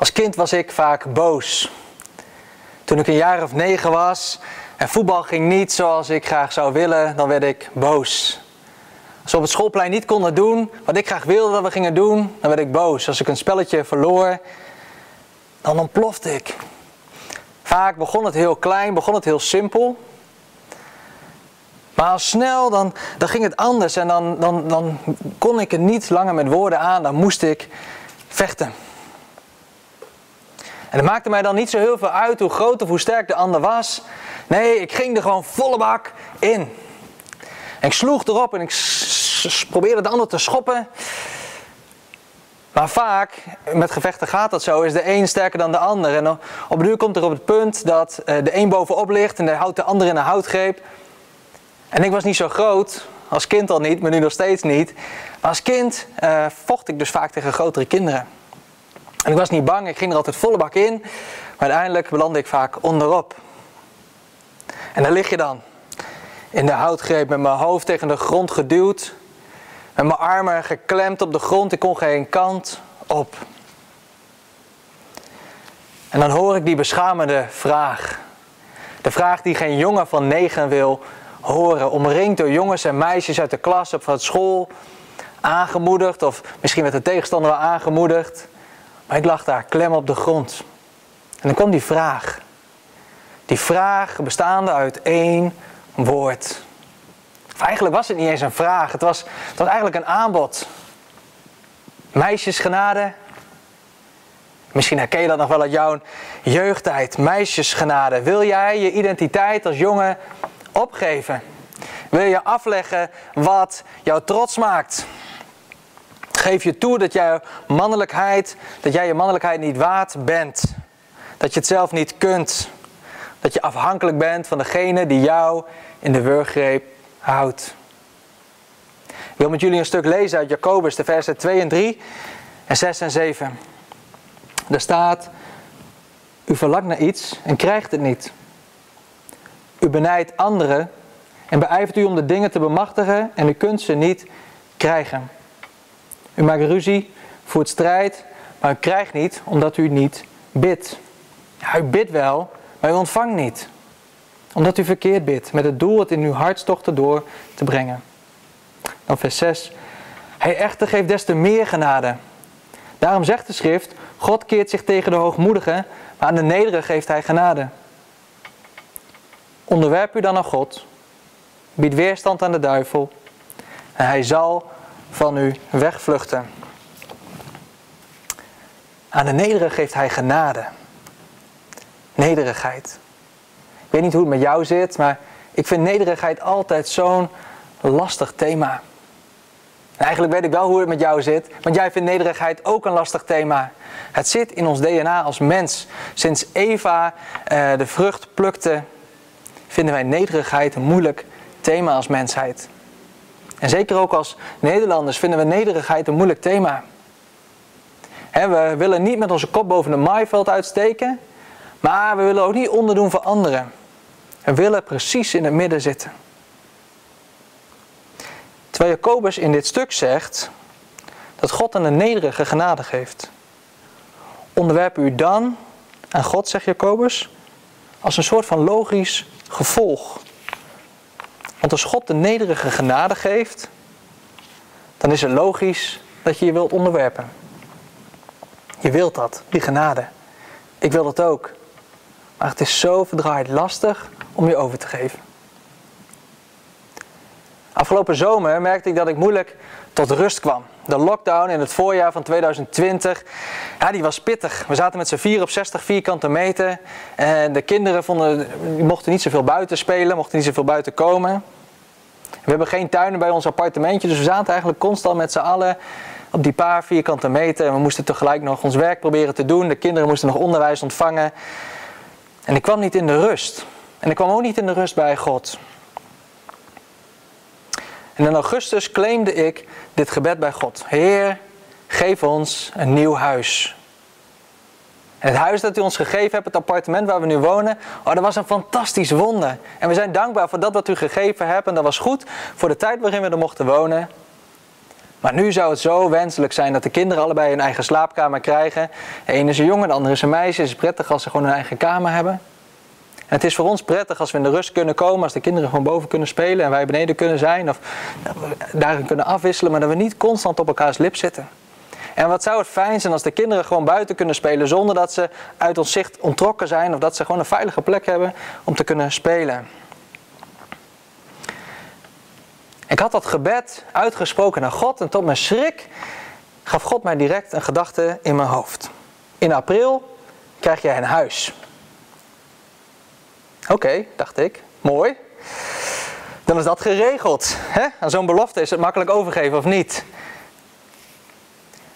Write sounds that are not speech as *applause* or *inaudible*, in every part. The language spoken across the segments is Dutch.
Als kind was ik vaak boos. Toen ik een jaar of negen was en voetbal ging niet zoals ik graag zou willen, dan werd ik boos. Als we op het schoolplein niet konden doen wat ik graag wilde dat we gingen doen, dan werd ik boos. Als ik een spelletje verloor, dan ontplofte ik. Vaak begon het heel klein, begon het heel simpel. Maar al snel dan, dan ging het anders en dan, dan, dan kon ik het niet langer met woorden aan, dan moest ik vechten. En het maakte mij dan niet zo heel veel uit hoe groot of hoe sterk de ander was. Nee, ik ging er gewoon volle bak in. En ik sloeg erop en ik probeerde de ander te schoppen. Maar vaak, met gevechten gaat dat zo, is de een sterker dan de ander. En op de duur komt er op het punt dat eh, de een bovenop ligt en de houdt de ander in een houtgreep. En ik was niet zo groot, als kind al niet, maar nu nog steeds niet. Maar als kind uh, vocht ik dus vaak tegen grotere kinderen. En ik was niet bang, ik ging er altijd volle bak in. Maar uiteindelijk belandde ik vaak onderop. En daar lig je dan. In de houtgreep met mijn hoofd tegen de grond geduwd. Met mijn armen geklemd op de grond. Ik kon geen kant op. En dan hoor ik die beschamende vraag. De vraag die geen jongen van negen wil horen. Omringd door jongens en meisjes uit de klas of van school. Aangemoedigd of misschien werd de tegenstander wel aangemoedigd. Maar ik lag daar klem op de grond. En dan kwam die vraag. Die vraag bestaande uit één woord. Eigenlijk was het niet eens een vraag, het was, het was eigenlijk een aanbod. Meisjesgenade. Misschien herken je dat nog wel uit jouw jeugdtijd. Meisjesgenade. Wil jij je identiteit als jongen opgeven? Wil je afleggen wat jou trots maakt? Geef je toe dat jij mannelijkheid, dat jij je mannelijkheid niet waard bent. Dat je het zelf niet kunt. Dat je afhankelijk bent van degene die jou in de wurggreep houdt. Ik wil met jullie een stuk lezen uit Jacobus, de versen 2 en 3 en 6 en 7. Daar staat, u verlangt naar iets en krijgt het niet. U benijdt anderen en beijvert u om de dingen te bemachtigen en u kunt ze niet krijgen. U maakt ruzie, voert strijd, maar u krijgt niet omdat u niet bidt. U bidt wel, maar u ontvangt niet. Omdat u verkeerd bidt, met het doel het in uw hartstochten door te brengen. Dan vers 6. Hij echter geeft des te meer genade. Daarom zegt de schrift, God keert zich tegen de hoogmoedigen, maar aan de nederigen geeft hij genade. Onderwerp u dan aan God, bied weerstand aan de duivel, en hij zal van u wegvluchten. Aan de nederige geeft hij genade. Nederigheid. Ik weet niet hoe het met jou zit, maar ik vind nederigheid altijd zo'n lastig thema. En eigenlijk weet ik wel hoe het met jou zit, want jij vindt nederigheid ook een lastig thema. Het zit in ons DNA als mens. Sinds Eva eh, de vrucht plukte, vinden wij nederigheid een moeilijk thema als mensheid. En zeker ook als Nederlanders vinden we nederigheid een moeilijk thema. we willen niet met onze kop boven de maaiveld uitsteken, maar we willen ook niet onderdoen voor anderen. We willen precies in het midden zitten. Terwijl Jacobus in dit stuk zegt dat God aan de nederige genade geeft. Onderwerp u dan aan God, zegt Jacobus, als een soort van logisch gevolg want als God de nederige genade geeft, dan is het logisch dat je je wilt onderwerpen. Je wilt dat, die genade. Ik wil dat ook. Maar het is zo verdraaid lastig om je over te geven. Afgelopen zomer merkte ik dat ik moeilijk tot rust kwam. De lockdown in het voorjaar van 2020, ja, die was pittig. We zaten met z'n vier op 60 vierkante meter. En de kinderen vonden, mochten niet zoveel buiten spelen, mochten niet zoveel buiten komen. We hebben geen tuinen bij ons appartementje, dus we zaten eigenlijk constant met z'n allen op die paar vierkante meter. En we moesten tegelijk nog ons werk proberen te doen. De kinderen moesten nog onderwijs ontvangen. En ik kwam niet in de rust. En ik kwam ook niet in de rust bij God. En in augustus claimde ik dit gebed bij God. Heer, geef ons een nieuw huis. Het huis dat u ons gegeven hebt, het appartement waar we nu wonen, oh, dat was een fantastisch wonder. En we zijn dankbaar voor dat wat u gegeven hebt en dat was goed voor de tijd waarin we er mochten wonen. Maar nu zou het zo wenselijk zijn dat de kinderen allebei een eigen slaapkamer krijgen. De is een jongen, de andere is een meisje. Het is prettig als ze gewoon een eigen kamer hebben. Het is voor ons prettig als we in de rust kunnen komen, als de kinderen gewoon boven kunnen spelen en wij beneden kunnen zijn of daarin kunnen afwisselen, maar dat we niet constant op elkaars lip zitten. En wat zou het fijn zijn als de kinderen gewoon buiten kunnen spelen zonder dat ze uit ons zicht ontrokken zijn of dat ze gewoon een veilige plek hebben om te kunnen spelen. Ik had dat gebed uitgesproken naar God en tot mijn schrik gaf God mij direct een gedachte in mijn hoofd. In april krijg jij een huis. Oké, dacht ik. Mooi. Dan is dat geregeld. Hè? Aan zo'n belofte is het makkelijk overgeven of niet?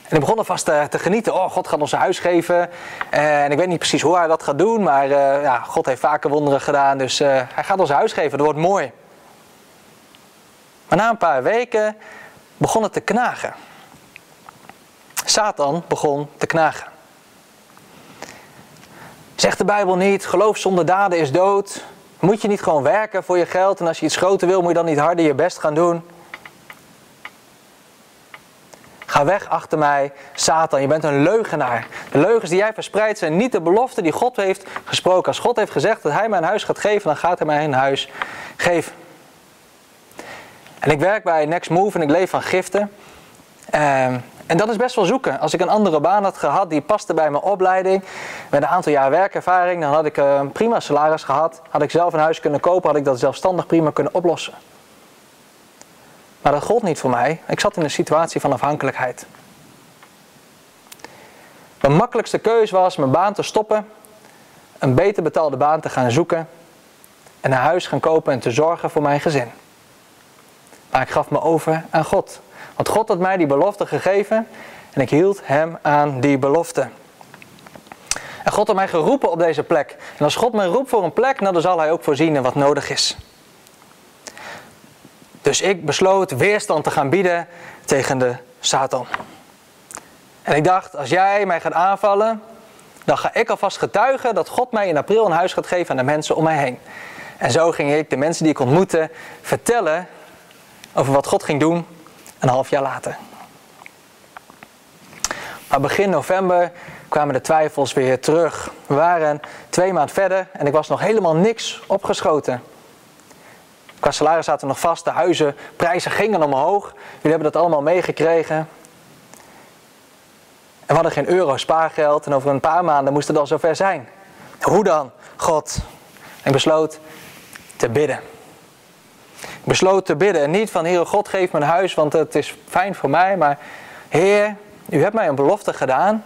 En ik begon alvast te, te genieten. Oh, God gaat ons een huis geven. en ik weet niet precies hoe hij dat gaat doen. Maar uh, ja, God heeft vaker wonderen gedaan. Dus uh, hij gaat ons huis geven. Dat wordt mooi. Maar na een paar weken begon het te knagen. Satan begon te knagen. Zegt de Bijbel niet, geloof zonder daden is dood. Moet je niet gewoon werken voor je geld en als je iets groter wil, moet je dan niet harder je best gaan doen? Ga weg achter mij, Satan. Je bent een leugenaar. De leugens die jij verspreidt zijn niet de beloften die God heeft gesproken. Als God heeft gezegd dat hij mij een huis gaat geven, dan gaat hij mij een huis geven. En ik werk bij Next Move en ik leef van giften. Ehm, en dat is best wel zoeken. Als ik een andere baan had gehad die paste bij mijn opleiding, met een aantal jaar werkervaring, dan had ik een eh, prima salaris gehad. Had ik zelf een huis kunnen kopen, had ik dat zelfstandig prima kunnen oplossen. Maar dat gold niet voor mij. Ik zat in een situatie van afhankelijkheid. Mijn makkelijkste keuze was mijn baan te stoppen, een beter betaalde baan te gaan zoeken en een huis gaan kopen en te zorgen voor mijn gezin. Maar ik gaf me over aan God. Want God had mij die belofte gegeven en ik hield hem aan die belofte. En God had mij geroepen op deze plek. En als God mij roept voor een plek, nou, dan zal hij ook voorzien in wat nodig is. Dus ik besloot weerstand te gaan bieden tegen de Satan. En ik dacht, als jij mij gaat aanvallen, dan ga ik alvast getuigen dat God mij in april een huis gaat geven aan de mensen om mij heen. En zo ging ik de mensen die ik ontmoette vertellen over wat God ging doen een half jaar later. Maar begin november kwamen de twijfels weer terug. We waren twee maanden verder en ik was nog helemaal niks opgeschoten. Qua salaris zaten nog vast, de huizenprijzen gingen omhoog. Jullie hebben dat allemaal meegekregen. En we hadden geen euro spaargeld en over een paar maanden moest het al zover zijn. Hoe dan? God. Ik besloot te bidden besloot te bidden. En niet van, Heer God, geef me een huis, want het is fijn voor mij. Maar Heer, u hebt mij een belofte gedaan.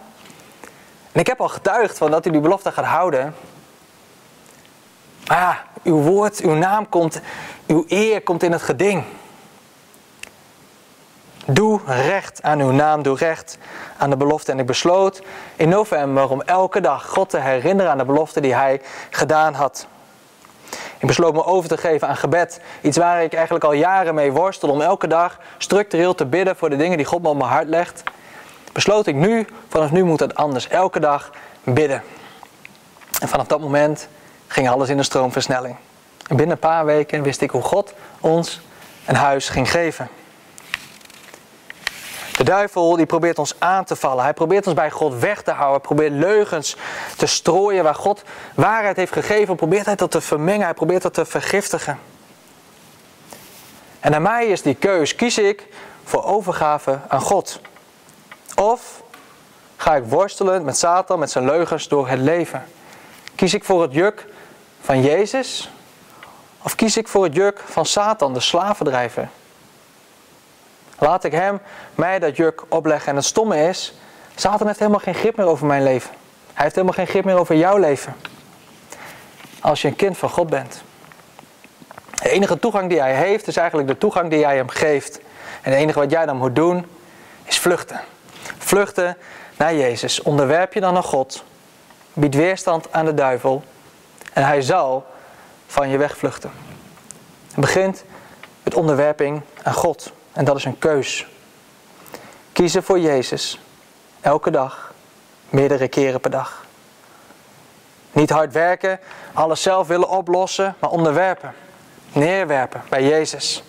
En ik heb al getuigd van dat u die belofte gaat houden. Ja, uw woord, uw naam komt, uw eer komt in het geding. Doe recht aan uw naam, doe recht aan de belofte. En ik besloot in november om elke dag God te herinneren aan de belofte die hij gedaan had. Ik besloot me over te geven aan gebed. Iets waar ik eigenlijk al jaren mee worstel om elke dag structureel te bidden voor de dingen die God me op mijn hart legt. Besloot ik nu, vanaf nu moet het anders. Elke dag bidden. En vanaf dat moment ging alles in een stroomversnelling. En binnen een paar weken wist ik hoe God ons een huis ging geven. De duivel die probeert ons aan te vallen. Hij probeert ons bij God weg te houden. Hij probeert leugens te strooien waar God waarheid heeft gegeven. Probeert hij dat te vermengen. Hij probeert dat te vergiftigen. En aan mij is die keus. Kies ik voor overgave aan God? Of ga ik worstelen met Satan, met zijn leugens door het leven? Kies ik voor het juk van Jezus? Of kies ik voor het juk van Satan, de slavendrijver? Laat ik hem mij dat juk opleggen. En het stomme is, Satan heeft helemaal geen grip meer over mijn leven. Hij heeft helemaal geen grip meer over jouw leven. Als je een kind van God bent. De enige toegang die hij heeft is eigenlijk de toegang die jij hem geeft. En het enige wat jij dan moet doen is vluchten. Vluchten naar Jezus. Onderwerp je dan aan God. Bied weerstand aan de duivel. En hij zal van je wegvluchten. Het begint met onderwerping aan God. En dat is een keus. Kiezen voor Jezus. Elke dag. Meerdere keren per dag. Niet hard werken, alles zelf willen oplossen, maar onderwerpen. Neerwerpen bij Jezus.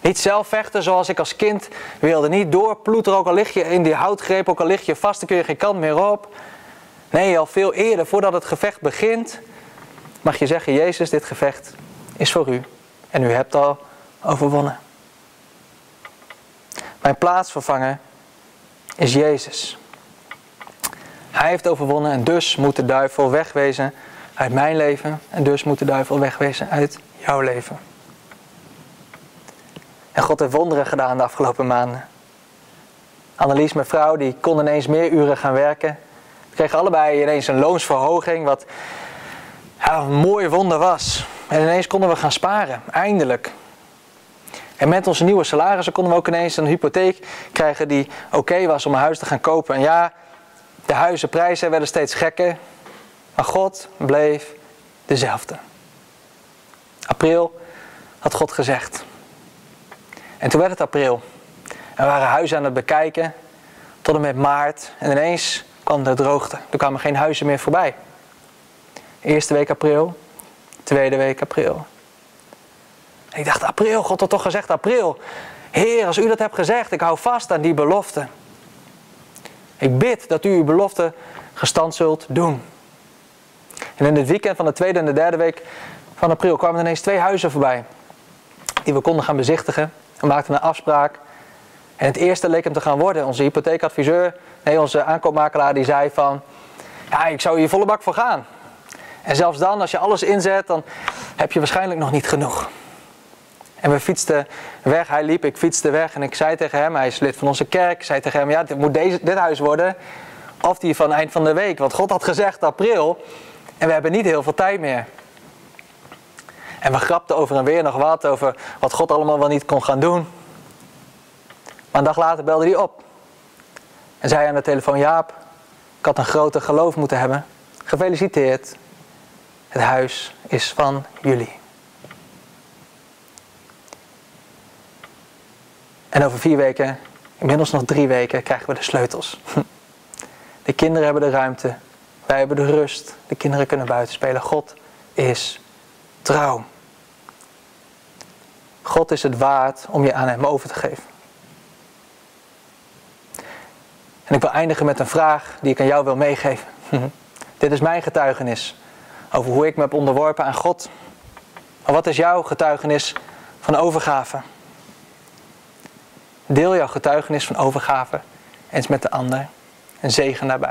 Niet zelf vechten zoals ik als kind wilde. Niet doorploeteren, ook al lig je in die houtgreep, ook al lig je vast, dan kun je geen kant meer op. Nee, al veel eerder, voordat het gevecht begint, mag je zeggen, Jezus, dit gevecht is voor u. En u hebt al overwonnen. Mijn plaatsvervanger is Jezus. Hij heeft overwonnen en dus moet de duivel wegwezen uit mijn leven. En dus moet de duivel wegwezen uit jouw leven. En God heeft wonderen gedaan de afgelopen maanden. Annelies, mijn vrouw, die kon ineens meer uren gaan werken. We kregen allebei ineens een loonsverhoging, wat een mooie wonder was. En ineens konden we gaan sparen, eindelijk. En met onze nieuwe salarissen konden we ook ineens een hypotheek krijgen die oké was om een huis te gaan kopen. En ja, de huizenprijzen werden steeds gekker, maar God bleef dezelfde. April had God gezegd. En toen werd het april. En we waren huizen aan het bekijken tot en met maart. En ineens kwam de droogte. Er kwamen geen huizen meer voorbij. Eerste week april, tweede week april. Ik dacht, april, God had toch gezegd april. Heer, als u dat hebt gezegd, ik hou vast aan die belofte. Ik bid dat u uw belofte gestand zult doen. En in het weekend van de tweede en de derde week van april kwamen ineens twee huizen voorbij. Die we konden gaan bezichtigen. We maakten een afspraak. En het eerste leek hem te gaan worden. Onze hypotheekadviseur, nee, onze aankoopmakelaar, die zei van... Ja, ik zou hier volle bak voor gaan. En zelfs dan, als je alles inzet, dan heb je waarschijnlijk nog niet genoeg. En we fietsten weg, hij liep, ik fietste weg en ik zei tegen hem, hij is lid van onze kerk, ik zei tegen hem, ja, dit moet deze, dit huis worden. Of die van eind van de week, want God had gezegd april en we hebben niet heel veel tijd meer. En we grapten over en weer nog wat, over wat God allemaal wel niet kon gaan doen. Maar een dag later belde hij op. En zei aan de telefoon, Jaap, ik had een groter geloof moeten hebben. Gefeliciteerd, het huis is van jullie. En over vier weken, inmiddels nog drie weken, krijgen we de sleutels. *laughs* De kinderen hebben de ruimte. Wij hebben de rust. De kinderen kunnen buiten spelen. God is trouw. God is het waard om je aan Hem over te geven. En ik wil eindigen met een vraag die ik aan jou wil meegeven. *laughs* Dit is mijn getuigenis over hoe ik me heb onderworpen aan God. Maar wat is jouw getuigenis van overgave? Deel jouw getuigenis van overgave eens met de ander en zegen daarbij.